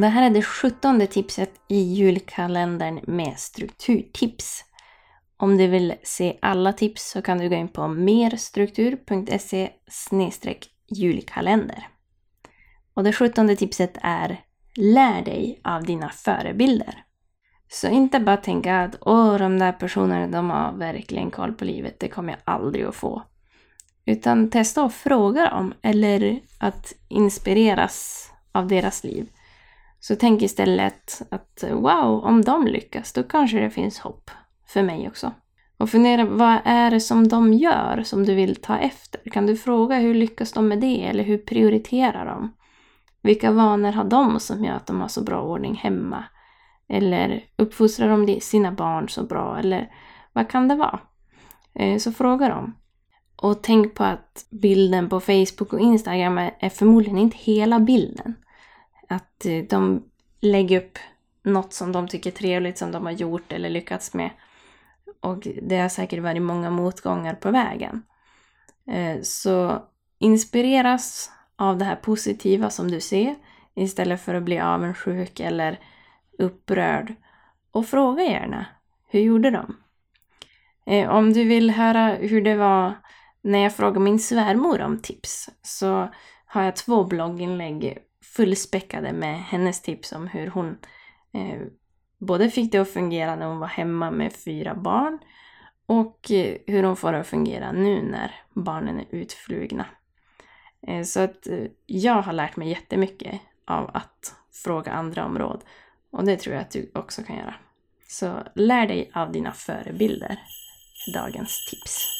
Det här är det sjuttonde tipset i julkalendern med strukturtips. Om du vill se alla tips så kan du gå in på merstruktur.se julkalender. Och det sjuttonde tipset är Lär dig av dina förebilder. Så inte bara tänka att åh, de där personerna de har verkligen koll på livet, det kommer jag aldrig att få. Utan testa att fråga dem eller att inspireras av deras liv. Så tänk istället att wow, om de lyckas, då kanske det finns hopp för mig också. Och fundera, vad är det som de gör som du vill ta efter? Kan du fråga hur lyckas de med det? Eller hur prioriterar de? Vilka vanor har de som gör att de har så bra ordning hemma? Eller uppfostrar de sina barn så bra? Eller vad kan det vara? Eh, så fråga dem. Och tänk på att bilden på Facebook och Instagram är förmodligen inte hela bilden. Att eh, de lägger upp något som de tycker är trevligt som de har gjort eller lyckats med. Och det har säkert varit många motgångar på vägen. Eh, så inspireras av det här positiva som du ser istället för att bli avundsjuk eller upprörd. Och fråga gärna, hur gjorde de? Eh, om du vill höra hur det var när jag frågade min svärmor om tips så har jag två blogginlägg fullspäckade med hennes tips om hur hon eh, både fick det att fungera när hon var hemma med fyra barn och eh, hur hon får det att fungera nu när barnen är utflugna. Eh, så att eh, jag har lärt mig jättemycket av att fråga andra om råd och det tror jag att du också kan göra. Så lär dig av dina förebilder. Dagens tips.